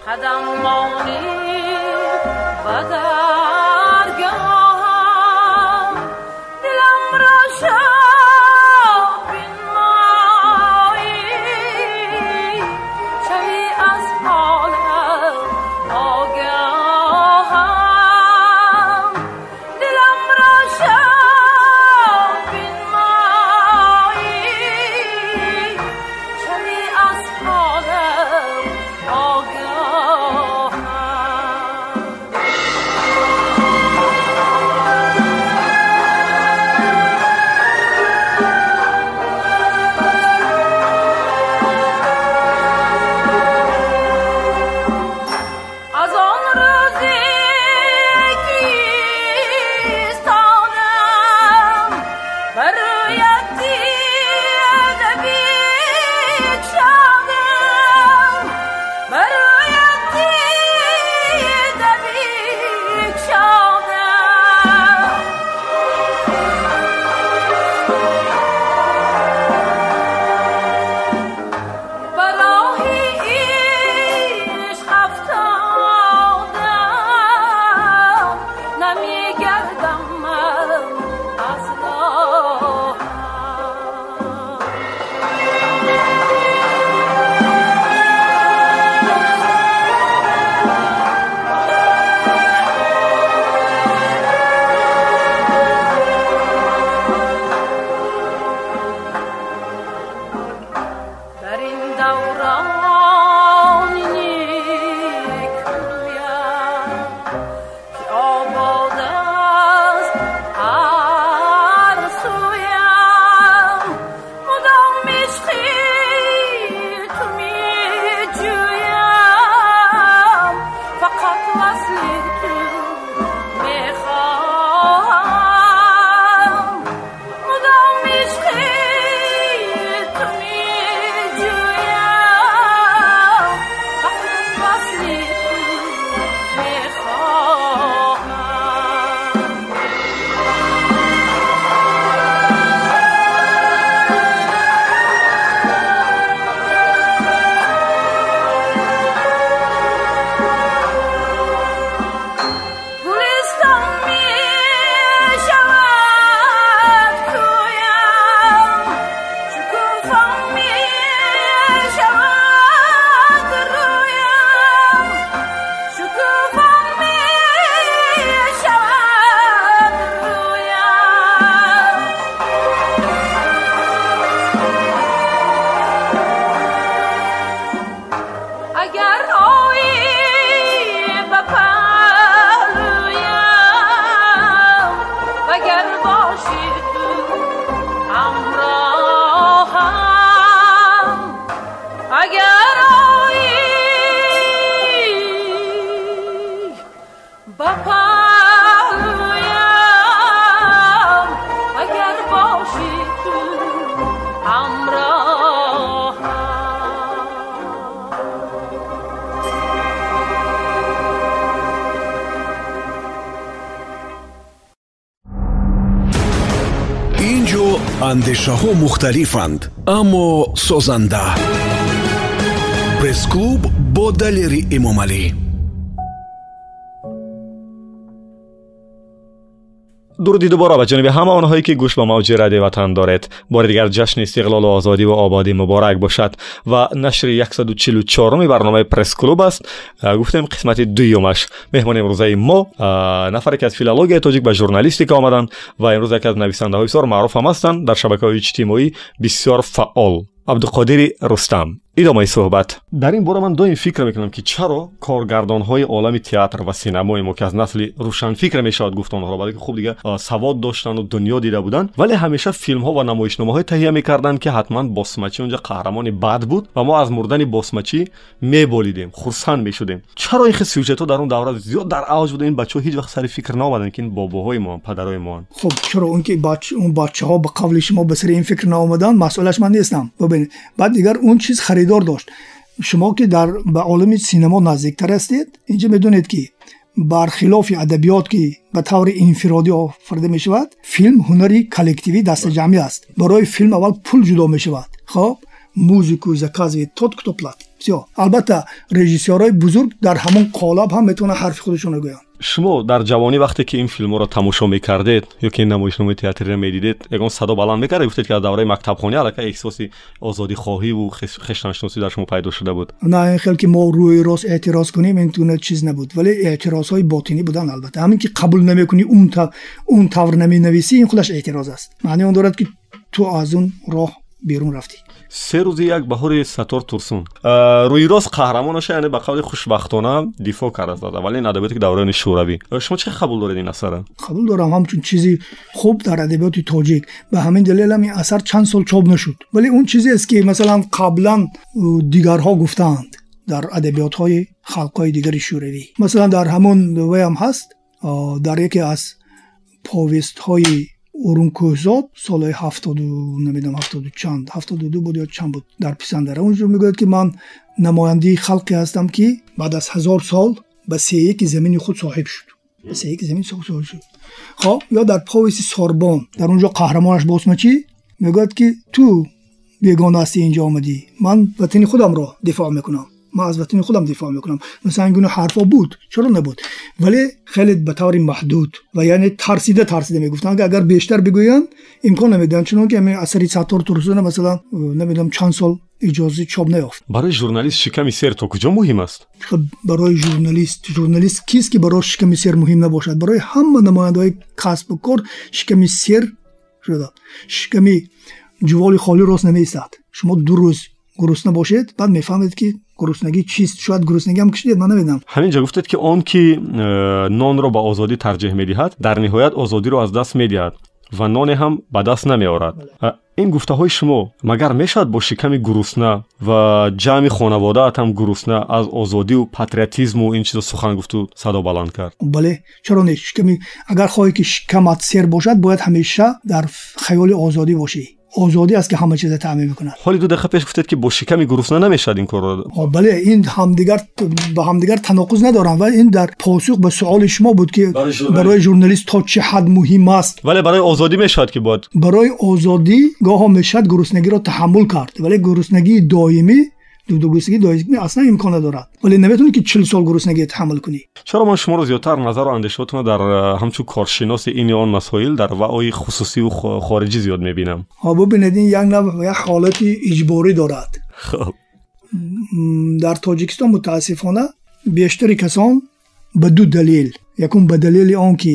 андешаҳо мухталифанд аммо созанда. Пресс-клуб бо далери эмомалӣ дуруди дубора ба ҷониби ҳама онҳое ки гӯш ба мавҷи радиои ватан доред. бори дигар ҷашни истиқлолу озодӣ ва ободӣ муборак бошад. ва нашри 144уми барномаи пресс-клуб аст. гуфтем қисмати дуюмаш. меҳмони имрӯзаи мо нафаре ки аз филологияи тоҷик ба журналистика омаданд ва имрӯз яке аз нависандаҳои бисёр маъруф ҳам ҳастанд дар шабакаҳои иҷтимоӣ бисёр фаъол. абдуқодири рустам идомаи суҳбат дар ин бора ман доим фикр мекунам ки чаро коргардонҳои олами театр ва синамои мо ки аз насли рӯшанфикр мешавад гуфт онҳоро балки хуб дига савод доштанду дунё дида буданд вале ҳамеша филмҳо ва намоишномаҳое таҳия мекарданд ки ҳатман босмачӣ онҷа қаҳрамони бад буд ва мо аз мурдани босмачӣ меболидем хурсанд мешудем чаро ин хел сюжетҳо дар он давра зиёд дар авҷ буда ин бачаҳо ҳеҷ вақт сари фикр наомаданд ки ин бобоҳои моан падарои моан хуб чаро он ки он бачаҳо ба қавли шумо ба сари ин фикр наомаданд масъулаш ман нестам бубинед баъд дигар он чиз خریدار داشت شما که در به عالم سینما نزدیکتر هستید اینجا بدونید که برخلاف ادبیات که به طور انفرادی آفریده می شود فیلم هنری کلکتیوی دست جمعی است برای فیلم اول پول جدا می شود خب музику закази тот кто платит все албатта режиссёрҳои бузург дар ҳамон қолаб ҳам метавонанд ҳарфи худашонро гӯянд шумо дар ҷавонӣ вақте ки ин филмҳоро тамошо мекардед ё ки ин намоишномаи театриро медидед ягон садо баланд мекардед гуфтед ки аз давраи мактабхонӣ аллака эҳсоси озодихоҳиву хештаншиносӣ дар шумо пайдо шуда буд на ин хел ки мо рӯи рост эътироз кунем ин туна чиз набуд вале эътирозҳои ботинӣ буданд албатта ҳамин ки қабул намекунӣ он тавр наменависӣ ин худаш эътироз аст маъни он дорад ки ту аз он роҳ بیرون رفتی. سه روز یک بهاری ستار تورسون روی راست قهرمانش یعنی به قول خوشبختانه دفاع کرد از ولی این ادبیاتی که دوران شوروی. شما چه قبول دارید این اثر؟ قبول دارم همچون چیزی خوب در ادبیات تاجیک. به همین دلیل هم این اثر چند سال چوب نشود. ولی اون چیزی است که مثلا قبلا دیگرها گفتند در ادبیات های خلقای دیگر شوروی. مثلا در همون وی هست. در یکی از پاوست های урункӯҳзод солҳои ҳафтоду намедонам ҳафтоду чанд ҳафтоду ду буд ё чанд буд дар писандара. Унҷо мегӯяд ки ман намояндии халқе ҳастам ки баъд аз ҳазор сол ба сеяки замини худ соҳиб шуд. Ба сеяки замини худ соҳиб шуд. Хоб ё дар повести сорбон дар он ҷо қаҳрамонаш босмачӣ мегӯяд ки ту бегона ҳастӣ инҷо омадӣ. Ман ватани худамро дифоъ мекунам ман аз ватани худам дифоъ мекунам. Масалан гуна ҳарфҳо буд чаро набуд. Вале хеле ба таври маҳдуд ва яъне тарсида тарсида мегуфтанд агар бештар бигӯянд имкон намедиҳанд чунонки ами асари саттор турсуна масалан намедонам чанд сол иҷози чоп наёфт барои журналист шиками сер то куҷо муҳим аст? Барои журналист журналист кист ки барои шиками сер муҳим набошад? Барои ҳама намояндаҳои касбу кор шиками сер шуда. Шиками ҷуволи холӣ рост намеистад. Шумо ду рӯз гурусна бошед баъд мефаҳмед ки гуруснагӣ чист шояд гуруснагиам кишидед ман намедонам ҳамин ҷо гуфтед ки он ки э, нонро ба озодӣ тарҷеҳ медиҳад дар ниҳоят озодиро аз даст медиҳад ва ноне ҳам ба даст намеорад. Ин гуфтаҳои шумо магар мешавад бо шиками гурусна ва ҷамъи хонаводаат ҳам гурусна аз озодию патриотизму ин чизо сухан гуфту садо баланд кард. Бале чаро не? Шиками агар хоҳӣ ки шикамат сер бошад бояд ҳамеша дар хаёли озодӣ бошӣ آزادی است که همه چیز تعمیم می‌کنند حالی دو دقیقه پیش گفتید که با شکم گروسنه نمی‌شد این کار را بله این همدیگر با همدیگر تناقض ندارن و این در پاسخ به سوال شما بود که برای ژورنالیست. تا چه حد مهم است؟ ولی برای آزادی می‌شد که بود برای آزادی گاه می‌شد گروسنگی را تحمل کرد ولی گروسنگی دائمی гуруснагӣ доимӣ аслан имкон надорад вале наметавонӣ ки чил сол гуруснагӣ таҳаммул кунӣ чаро ман шуморо зиёдтар назару андешаҳотона дар э, ҳамчун коршиноси ини он масоил дар ваъои хусусиву хориҷӣ зиёд мебинам ҳо бубинед ин як нав як ҳолати иҷборӣ дорад хоб дар тоҷикистон мутаассифона бештари касон ба ду далел якум ба далели он ки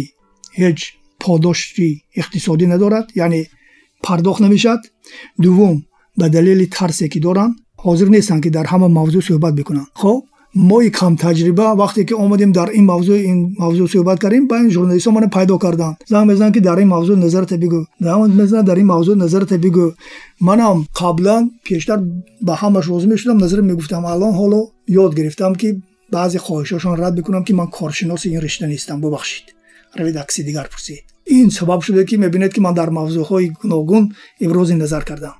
ҳеҷ подошти иқтисодӣ надорад яъне пардохт намешавад дуввум ба далели тарсе ки доранд ҳозир нестанд ки дар ҳама мавзӯъ суҳбат бикунанд. Хоб мои камтаҷриба вақте ки омадем дар ин мавзӯ ин мавзӯ суҳбат кардем ба ин журналистҳо мана пайдо карданд. Занг мезананд ки дар ин мавзӯ назарате бигӯ. Занг мезананд дар ин мавзӯ назарате бигӯ. Манам қаблан пештар ба ҳамаш розӣ мешудам назарам мегуфтам. Алон ҳоло ёд гирифтам ки баъзе хоҳишҳошон рад бикунам ки ман коршиноси ин ришта нестам. Бубахшед равед акси дигар пурсед. Ин сабаб шуде ки мебинед ки ман дар мавзӯъҳои гуногун ибрози назар кардам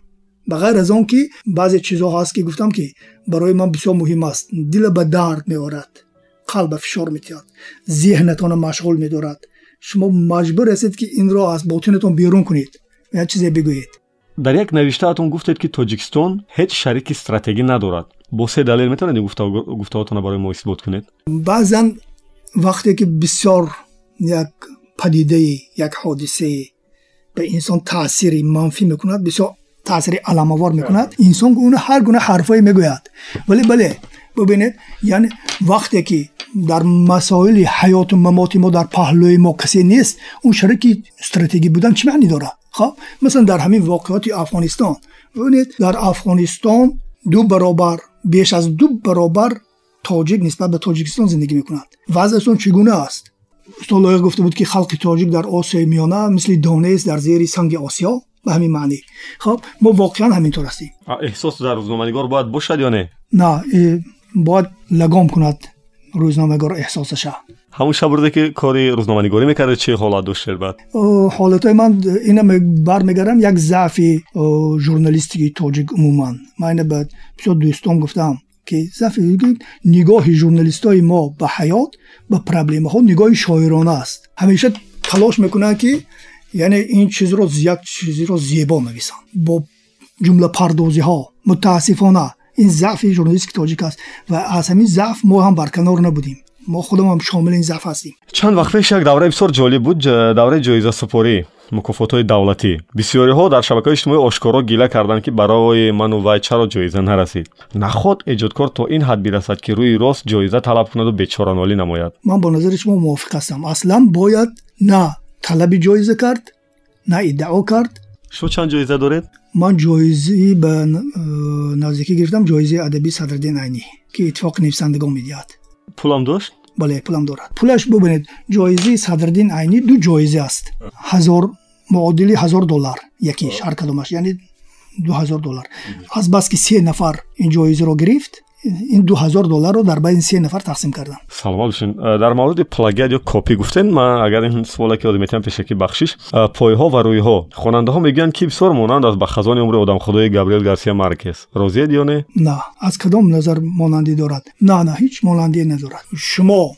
ба ғайр аз он ки баъзе чизҳо ҳаст ки гуфтам ки барои ман бисёр муҳим аст. Дила ба дард меорад. Қалба фишор метиҳад. Зеҳнатона машғул медорад. Шумо маҷбур ҳастед ки инро аз ботинатон берун кунед. Як чизе бигӯед. Дар як навиштаатон гуфтед ки тоҷикистон ҳеҷ шарики стратегӣ надорад. Бо се далел метавонед гуфтаҳоатонро барои мо исбот кунед? Баъзан вақте ки бисёр як падидаи як ҳодисае ба инсон таъсири манфӣ мекунад бисёр تاثیر علاموار می‌کند. انسان گونه هر گونه حرفای می‌گوید. ولی بله ببینید یعنی وقتی که در مسائل حیات و ممات ما در پهلوی ما کسی نیست اون شرکی استراتژی بودن چی معنی داره؟ خب مثلا در همین واقعات افغانستان. ببینید در افغانستان دو برابر بیش از دو برابر تاجیک نسبت به تاجیکستان زندگی می‌کنند. وضعشون چگونه است؟ استاد گفته بود که خلق تاجیک در آسیای میانه مثل دانه است در زیر سنگ آسیا. به همین معنی. خب ما واقعا همینطور هستیم. احساس در روزنامه‌نگار باید باشد یا نه؟ نه باید لگام کند روزنامه‌نگار احساسش همون شب بوده که کاری روزنامه‌نگاری می‌کرده چه حالت داشت بعد حالت من اینا برمیگردم یک ضعف ژورنالیستی توجیک عموما. من بعد بسیار دوستان گفتم که ضعف یعنی نگاه ژورنالیستای ما به حیات به پرابلم ها نگاه شاعرانه است. همیشه تلاش می‌کنن که یعنی این چیز رو یک چیزی رو زیبا نویسند با جمله پردازی ها متاسفانه این ضعف ژورنالیستیک تاجیک است و از همین ضعف ما هم برکنار نبودیم. ما خودم هم شامل این ضعف هستیم. چند وقت پیش یک دوره بسیار جالب بود دوره جایزه سپوری مکافات های دولتی. بسیاری ها در شبکه اجتماعی آشکارا گیله کردند که برای من و وای چرا جایزه نرسید. نخود ایجادکار تا این حد برسد که روی راست جایزه طلب کند و بیچاره‌نالی نماید. من با نظر شما موافق هستم. اصلا باید نه. Талаби ҷоиза кард на иддао кард шумо чанд ҷоиза доред ман ҷоизӣ ба наздикӣ гирифтам ҷоизаи адабӣ садриддин айнӣ ки иттифоқи нависандагон медиҳад пулам дошт бале пулам дорад пулаш бубинед ҷоизаи садриддин айнӣ ду ҷоиза аст ҳазор муодили ҳазор доллар якиш ҳар кадомаш яъне ду ҳазор доллар аз бас ки се нафар ин ҷоизаро гирифт این دو هزار دلار رو در بین 3 نفر تقسیم کردم. سلام بشین. در مورد پلاگید یا کپی گفتین من اگر این سوالا که آدم میتیم پیشکی بخشش پای ها و روی ها خواننده ها میگن کی بسیار مونند از بخزان عمر آدم خدای گابریل گارسیا مارکز. روزی دیونه؟ نه از کدام نظر مانندی دارد؟ نه نه هیچ مانندی ندارد. شما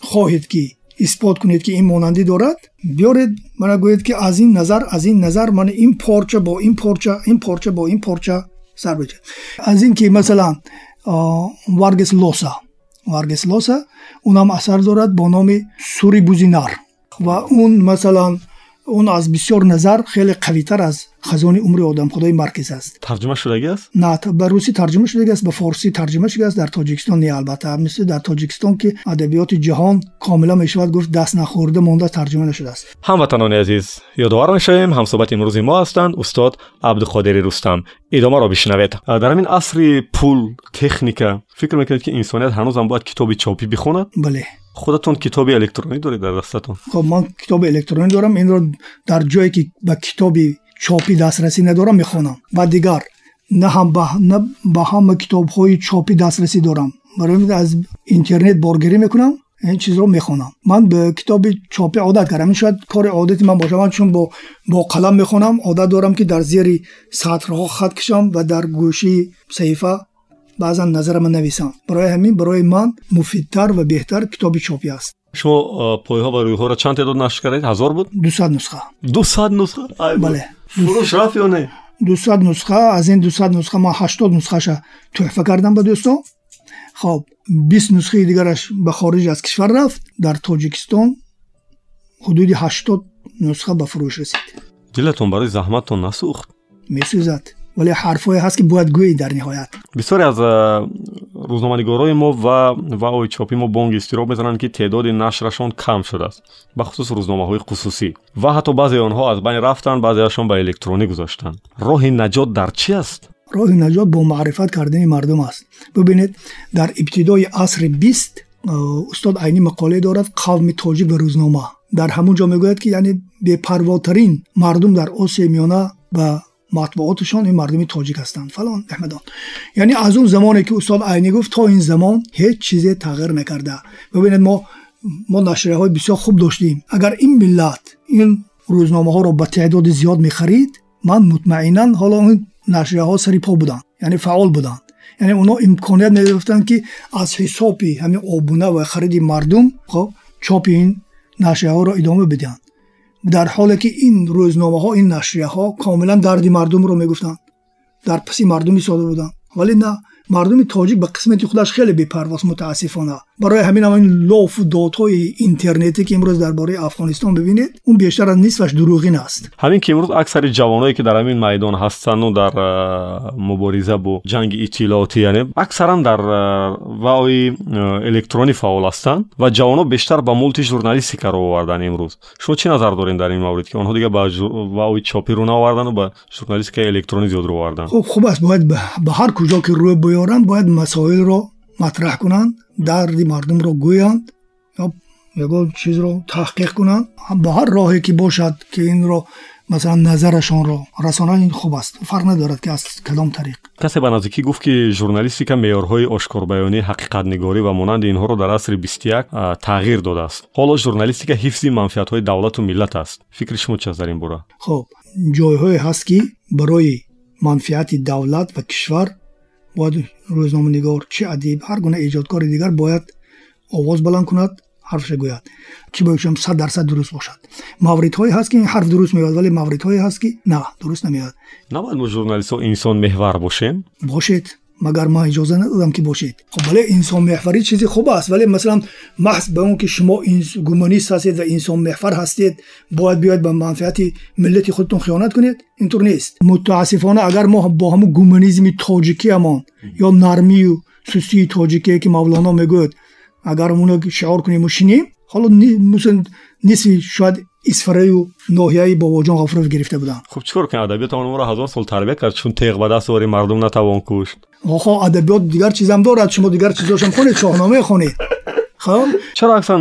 خواهید که اثبات کنید که این مانندی دارد؟ بیارید مرا گویید که از این نظر از این نظر من این پارچه با این پارچه این پارچه با این پارچه سر از این که مثلا варгес лоса. Варгес лоса унам асар дорад бо номи сури бузинар ва он масалан он аз бисёр назар хеле қавитар аз хазони умри одамхудои маркез аст тарҷума шудагиаст на ба русӣ тарҷума шудагиаст ба форсӣ тарҷума шудагиаст дар тоҷикистон не албатта мисли дар тоҷикистон ки адабиёти ҷаҳон комила мешавад гуфт даст нахӯрда монда тарҷума нашудааст ҳамватанони азиз ёдовар мешавем ҳамсоҳбати имрӯзи мо ҳастанд устод абдуқодири рустам идомаро бишнавед дар ҳамин асри пул техника фикр мекунед ки инсоният ҳанӯзам бояд китоби чопӣ бихонад бале худатон китоби электронӣ доред дар дастатон хоб ман китоби электронӣ дорам инро дар ҷое ки ба китоби чопӣ дастрасӣ надорам мехонам ва дигар на ҳам ба ҳама китобҳои чопӣ дастрасӣ дорам барои аз интернет боргирӣ мекунам ин чизро мехонам ман ба китоби чопӣ одат кардам ин шояд кори одати ман бошад ман чун бо қалам мехонам одат дорам ки дар зери сатрҳо хат кашам ва дар гӯшии саҳифа баъзан назарама нависам барои ҳамин барои ман муфидтар ва беҳтар китоби чопӣ аст шумо пойҳо ва рӯйҳоро чанд теъдод нашр кардед ҳазор буд дусад нусха дусад нусха бале Фурӯш рафт ё не? Дусад нусха аз ин дусад нусха ман ҳаштод нусхаша. Тӯҳфа кардам ба дӯстон? Хоб бист нусхаи дигараш ба хориҷ аз кишвар рафт. Дар тоҷикистон ҳудуди ҳаштод нусха ба фурӯш расид дилатон барои заҳматтон насӯхт. Месӯзад ولی حرفهایی هست که باید گویی در نهایت. بسیاری از روزنامه‌نگارای ما و و چاپی ما بانگ استیراب می‌زنند که تعداد نشرشان کم شده است به خصوص روزنامه های خصوصی. و حتی بعضی آنها از بین رفتن بعضیشان به الکترونی گذاشتند راه نجات در چی است؟ راه نجات با معرفت کردن مردم است. ببینید در ابتدای عصر 20 استاد عینی مقاله دارد قوم تاجی به روزنامه. در همونجا می‌گوید که یعنی بپرواترین مردم در آسیا میانه و матбуоташон ин мардуми тоҷик ҳастанд. Фалон аҳмадон. Яъне аз он замоне ки устод айнӣ гуфт то ин замон ҳеҷ чизе тағйир накарда. Бубинед мо мо нашрияҳои бисёр хуб доштем агар ин миллат ин рӯзномаҳоро ба теъдоди зиёд мехарид ман мутмаинан ҳоло ин нашрияҳо сари по буданд яъне фаъол буданд. Яъне онҳо имконият мегирифтанд ки аз ҳисоби ҳамин обуна ва хариди мардум хоб чопи ин нашрияҳоро идома бидиҳанд дар ҳоле ки ин рӯзномаҳо ин нашрияҳо комилан дарди мардумро мегуфтанд. Дар паси мардум истода буданд. Вале на мардуми тоҷик ба қисмати худаш хеле бепарвоз мутаассифона برای همین همین لوف لاف و دادهای اینترنتی که امروز درباره افغانستان ببینید اون بیشتر از نصفش دروغین است. همین که امروز اکثر جوانایی که در همین میدان هستند و در مبارزه با جنگ اطلاعاتی یعنی اکثرا در وای الکترونی فعال هستند و جوانها بیشتر به مولتی ژورنالیستی کار آوردن امروز. شما چی نظر دارین در این مورد که آنها دیگه با وای چاپی رو نآوردن و به ژورنالیستیک الکترونی زیاد رو آوردن؟ خب خوب است باید به هر کجا که روی بیارن باید مسائل رو матраҳ кунанд дарди мардумро гӯянд ё ягон чизро таҳқиқ кунанд. Ба ҳар роҳе ки бошад ки инро масалан назарашонро расонад ин хуб аст. Фарқ надорад ки аз кадом тариқ. Касе ба наздикӣ гуфт ки журналистика меъёрҳои ошкорбаёнӣ ҳақиқатнигорӣ ва монанди инҳоро дар асри бисту як тағйир додааст. Ҳоло журналистика ҳифзи манфиатҳои давлату миллат аст. Фикри шумо чи аст дар ин бора хуб ҷойҳое ҳаст ки барои манфиати давлат ва кишвар бояд рӯзноманигор чи адиб ҳар гуна эҷодкори дигар бояд овоз баланд кунад ҳарфша гӯяд чи бояшам сад дарсад дуруст бошад. Мавридҳое ҳаст ки ҳарф дуруст меояд вале мавридҳое ҳаст ки на дуруст намеояд. Набояд мо журналистҳо инсон меҳвар бошем? Бошед магар ман иҷоза надодам ки бошед хоб бале инсонмеҳварӣ чизи хуб аст вале масалан маҳз ба он ки шумо гумонист ҳастед ва инсонмеҳвар ҳастед бояд биёед ба манфиати миллати худтон хиёнат кунед интур нест мутаассифона агар мо бо ҳамун гуманизми тоҷикиамон ё нармию сустии тоҷикие ки мавлоно мегӯяд агар уно шиор кунему шинем ҳоло нисфи шояд исфараю ноҳияи бобоҷон ғафуров гирифта буданд хуб чӣ кор кунем адабиёт онро ҳазор сол тарбия кард чун теғ ба даст ори мардум натавон кушт آخه ادبیات دیگر چیزم دارد. شما دیگر چیزاشم خونید شاهنامه خونید خب؟ چرا اکثر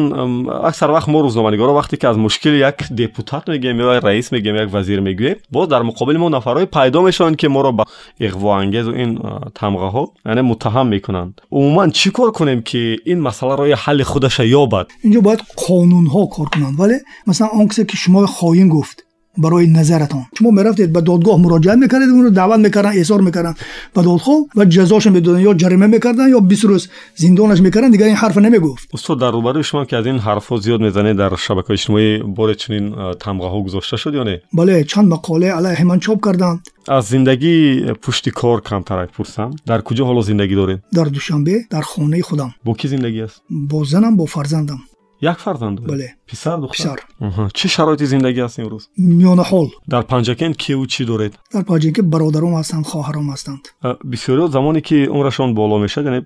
اکثر وقت ما روزنامه‌نگارا وقتی که از مشکل یک دپوتات میگیم یا رئیس میگیم یک وزیر میگیم باز در مقابل ما نفرای پیدا میشن که ما را به اغوا انگیز و این تمغه ها یعنی متهم می‌کنند. عموما چیکار کنیم که این مسئله رو حل خودشه یابد؟ اینجا باید قانون ها کار کنند. ولی مثلا اون که شما خائن گفت برای نظرتون. شما می‌رفتید به دادگاه مراجعه می‌کردید اون رو دعوت می‌کردن احضار می‌کردن به دادخواه و جزاش به یا جریمه می‌کردن یا 20 روز زندانش می‌کردن دیگه این حرف نمی‌گفت. استاد در روبروی شما که از این حرفا زیاد می‌زنه در شبکه اجتماعی بار چنین تمغه ها گذاشته شد یا نه؟ بله چند مقاله علیه من چاپ کردم از زندگی پشت کار کمتر پرسم در کجا حالا زندگی دارید در دوشنبه در خانه خودم. با کی زندگی است؟ با زنم با فرزندم. Як фарзанд бале. Писар духтар? Писар. Чӣ шароити зиндагӣ аст имрӯз миёнаҳол дар панҷакен киву чӣ доред? Дар панҷакен бародаром ҳастанд хоҳаром ҳастанд. Бисёриҳо замоне ки умрашон боло мешад яъне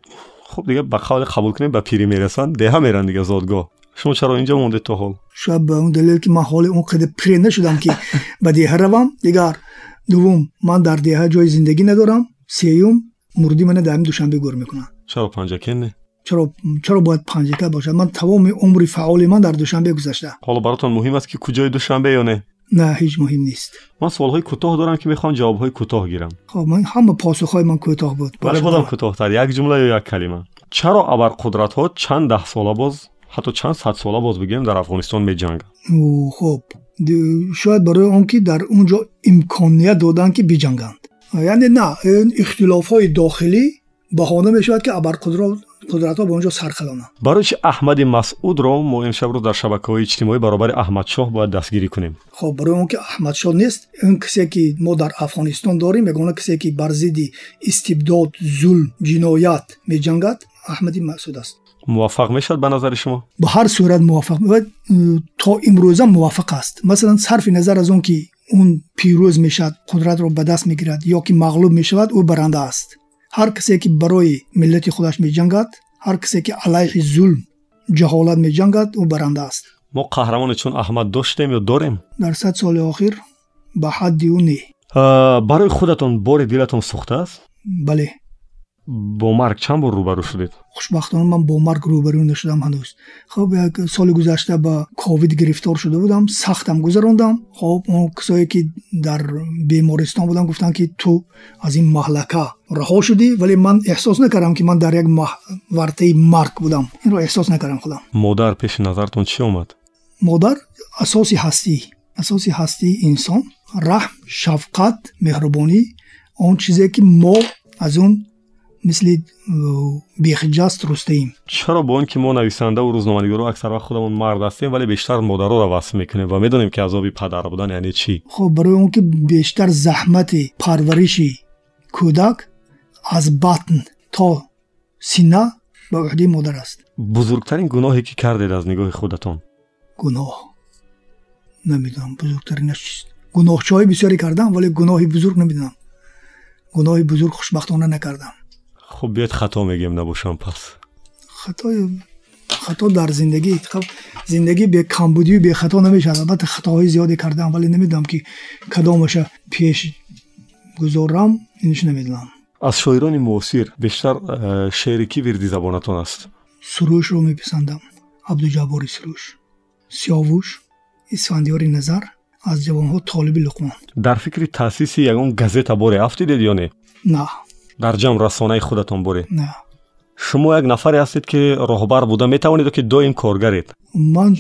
хуб дига ба қавле қабул кунем ба пирӣ мерасанд деҳа меранд дига зодгоҳ. Шумо чаро инҷо мондед то ҳол? Шояд ба он далел ки ман ҳоли он қадар пире нашудам ки ба деҳа равам. Дигар дуввум ман дар деҳа ҷои зиндагӣ надорам. Сеюм мурди мана дар душанбе гӯр мекунанд. Чаро панҷакен не چرا چرا باید پنجیکه باشه؟ من تمام عمر فعال من در دوشنبه گذشته. حالا براتون مهم است که کجای دوشنبه یا نه؟ نه هیچ مهم نیست. من سوال های کوتاه دارم که می‌خوام جواب های کوتاه گیرم. خب من همه پاسخ های من کوتاه بود. بله بودم کوتاه تر یک جمله یا یک کلمه. چرا ابر قدرت ها چند ده ساله باز حتی چند صد ساله باز بگیم در افغانستان می جنگ خب. شاید برای اون که در اونجا امکانیت دادن که بجنگند یعنی نه این اختلاف های داخلی بهانه می شود که ابرقدرت қудратҳо ба онҷо сархалонанд барои чи аҳмади масъудро мо имшаб рӯз дар шабакаҳои иҷтимоӣ баробари аҳмадшоҳ бояд дастгирӣ кунем? Хоб барои он ки аҳмадшоҳ нест он кисе ки мо дар афғонистон дорем ягона кисе ки бар зидди истибдод зулм ҷиноят меҷангад аҳмади масъуд аст. Муваффақ мешавад ба назари шумо? Ба ҳар сурат муваффақ то имрӯза муваффақ аст. Масалан сарфи назар аз он ки он пирӯз мешавад қудратро ба даст мегирад ё ки мағлуб мешавад ӯ баранда аст ҳар касе ки барои миллати худаш меҷангад ҳар касе ки алайҳи зулм ҷаҳолат меҷангад ӯ баранда аст. Мо қаҳрамоне чун аҳмад доштем ё дорем? Дар сад соли охир ба ҳадди ӯ не. Барои худатон бори дилатон сӯхтааст бале бо марг чанд бор рӯбарӯ шудед? Хушбахтона ман бо марг рӯбарӯ нашудам ҳанӯз. Хоб як соли гузашта ба ковид гирифтор шуда будам сахтам гузарондам. Хоб он кисое ки дар бемористон будам гуфтанд ки ту аз ин маҳлака раҳо шудӣ вале ман эҳсос накардам ки ман дар як вартаи марг будам. Инро эҳсос накардам худам. Модар пеши назартон чӣ омад? Модар асоси ҳастӣ. Асоси ҳастии инсон. Раҳм шафқат меҳрубонӣ. Он чизе ки мо аз он مثل بیخجاست رسته ایم چرا با که ما نویسنده و روزنامه‌نگار اکثر وقت خودمون مرد هستیم ولی بیشتر مادرها رو وصف می‌کنیم و می‌دونیم که عذاب پدر بودن یعنی چی؟ خب برای اون که بیشتر زحمت پرورشی کودک از بطن تا سینا، به عهده مادر است. بزرگترین گناهی که کردید از نگاه خودتون؟ گناه. نمی‌دونم بزرگترینش گناه گناهچه های بسیاری کردم ولی گناهی بزرگ نمی‌دونم. گناهی بزرگ خوشبختانه نکردم. Хуб биёед хато мегем набошам пас. Хатои хато дар зиндагӣ зиндагӣ бекамбудию бехато намешавад албатта хатоҳои зиёде кардам вале намедонам ки кадомаша пеш гузорам иниш намедонам. Аз шоирони муосир бештар э, шеъри кӣ вирди забонатон аст? Сурӯшро меписандам. Абдуҷаббори сурӯш сиёвуш исфандиёри назар аз ҷавонҳо толиби луқмон. Дар фикри таъсиси ягон газета боре афтидед ё не? На дар ҷамъ расонаи худатон боре на шумо як нафаре ҳастед ки роҳбар буда метавонед ки доим коргаред ман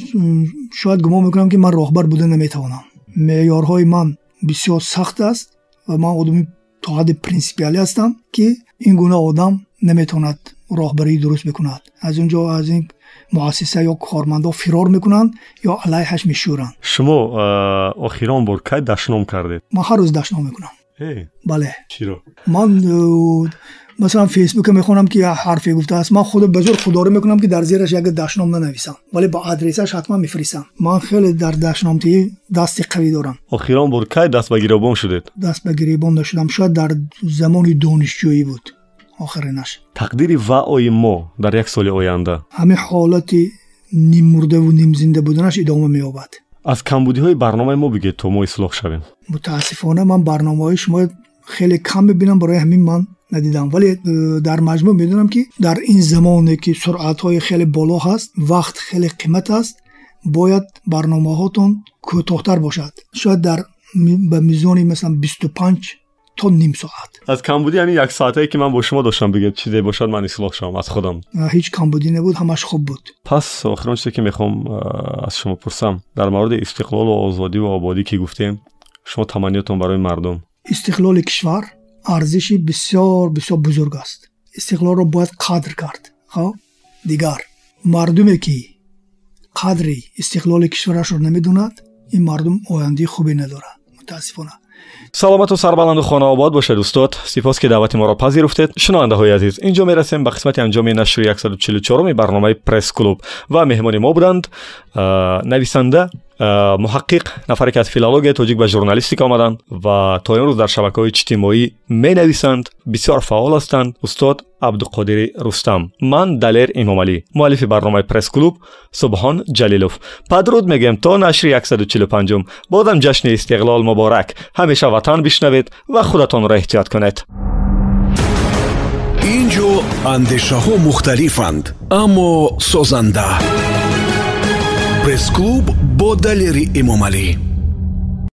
шояд гумон мекунам ки ман роҳбар буда наметавонам меъёрҳои ман бисёр сахт аст ва ман одами то ҳадди принсипиалӣ ҳастам ки ин гуна одам наметавонад роҳбарии дуруст бикунад аз он ҷо аз ин муассиса ё кормандо фирор мекунанд ё алайҳаш мешӯранд шумо охирон бор кай дашном кардед ман ҳар рӯз дашном мекунам بله. چرا من مثلا فیسبوک می‌خونم که حرفی گفته است. من خود به زور خداره می‌کنم که در زیرش یک دشنام ننویسم. ولی با آدرسش حتما میفرستم. من خیلی در دشنامتی دست قوی دارم. اخیرا بر کی دست به گریبان شدید دست به گریبان نشدم. شاید در زمان دانشجویی بود. آخرینش. تقدیر و وعای ما در یک سال آینده. همه حالت نیم مرده و نیم زنده بودنش ادامه مییابد. аз камбудиҳои барномаи мо бигӯед то мо ислоҳ шавем мутаассифона ман барномаҳои шумо хеле кам мебинам барои ҳамин ман надидам вале э, дар маҷмӯъ медонам ки дар ин замоне ки суръатҳои хеле боло ҳаст вақт хеле қимат аст бояд барномаҳотон кӯтоҳтар бошад шояд дар ба мизони масалан бисту панҷ تا نیم ساعت. از کمبودی یعنی یک ساعته که من با شما داشتم بگم چیزی باشد من اصلاح شدم از خودم. هیچ کمبودی نبود همش خوب بود. پس آخران چیزی که می‌خوام از شما پرسم در مورد استقلال و آزادی و آبادی که گفتیم شما تمنیتون برای مردم؟ استقلال کشور ارزشی بسیار بسیار بزرگ است. استقلال رو باید قدر کرد. خب؟ دیگر مردمی که قدر استقلال کشورش رو نمی‌دوند این مردم آینده خوبی نداره. متاسفانه. Саломату сарбаланду хонаобод бошед устод. Сипос ки даъвати моро пазируфтед. Шунавандаҳои азиз инҷо мерасем ба қисмати анҷоми нашри 144 барномаи пресс-клуб ва меҳмони мо буданд нависанда муҳаққиқ нафаре ки аз филологияи тоҷик ба журналистика омаданд ва то имрӯз дар шабакаҳои иҷтимоӣ менависанд. Бисёр фаъол ҳастанд устод абдуқодири рустам. Ман далер имомалӣ муаллифи барномаи пресс-клуб субҳон ҷалилов. Падруд мегӯем то нашри 145 бозам ҷашни истиқлол муборак. Ҳамеша ватан бишнавед ва худатонро эҳтиёт кунед. Ин ҷо андешаҳо мухталифанд аммо созанда пресс-клуб бо далери эмомалӣ